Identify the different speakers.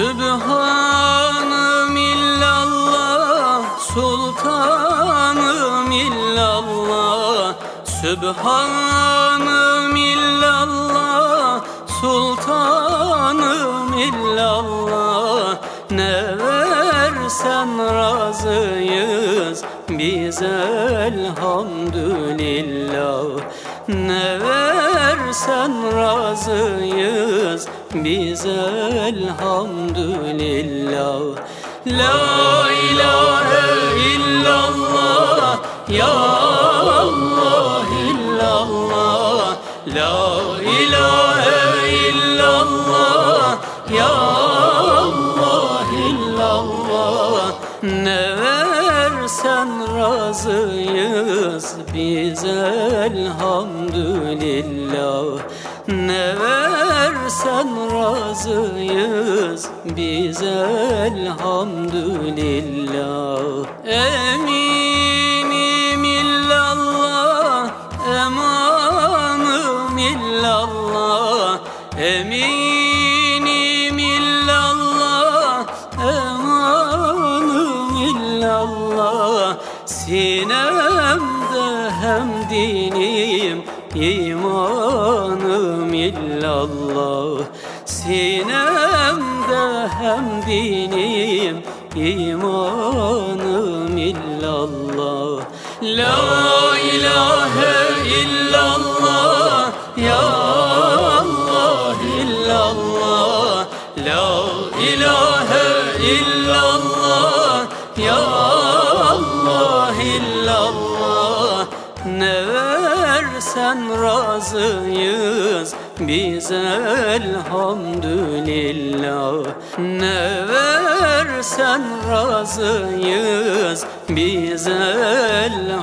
Speaker 1: Sübhanım illallah Sultanım illallah. Sübhanım illallah Sultanım illallah. Ne versen razıyız Biz elhamdülillah Ne versen razıyız Biz elhamdülillah. La ilahe illallah Ya Allah illallah. La ilahe illallah Ya Allah illallah. Ne versen razıyız Biz elhamdülillah. Ne versen razıyız Biz elhamdülillah. Eminim illallah Emanım illallah. Eminim Sinemde hem dinim imanım illallah. Sinemde hem dinim imanım illallah. La ilahe illallah Ya Allah illallah. La ilahe illallah illallah Ne versen razıyız. Biz elhamdülillah. Ne versen razıyız. Biz elhamdülillah